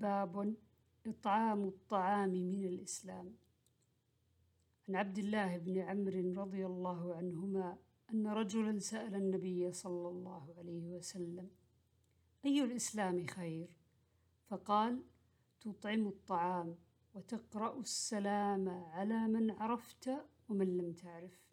باب إطعام الطعام من الإسلام عن عبد الله بن عمرو رضي الله عنهما أن رجلا سأل النبي صلى الله عليه وسلم أي الإسلام خير؟ فقال تطعم الطعام وتقرأ السلام على من عرفت ومن لم تعرف